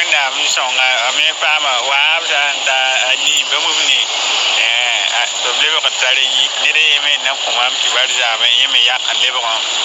wẽnnaam sõnga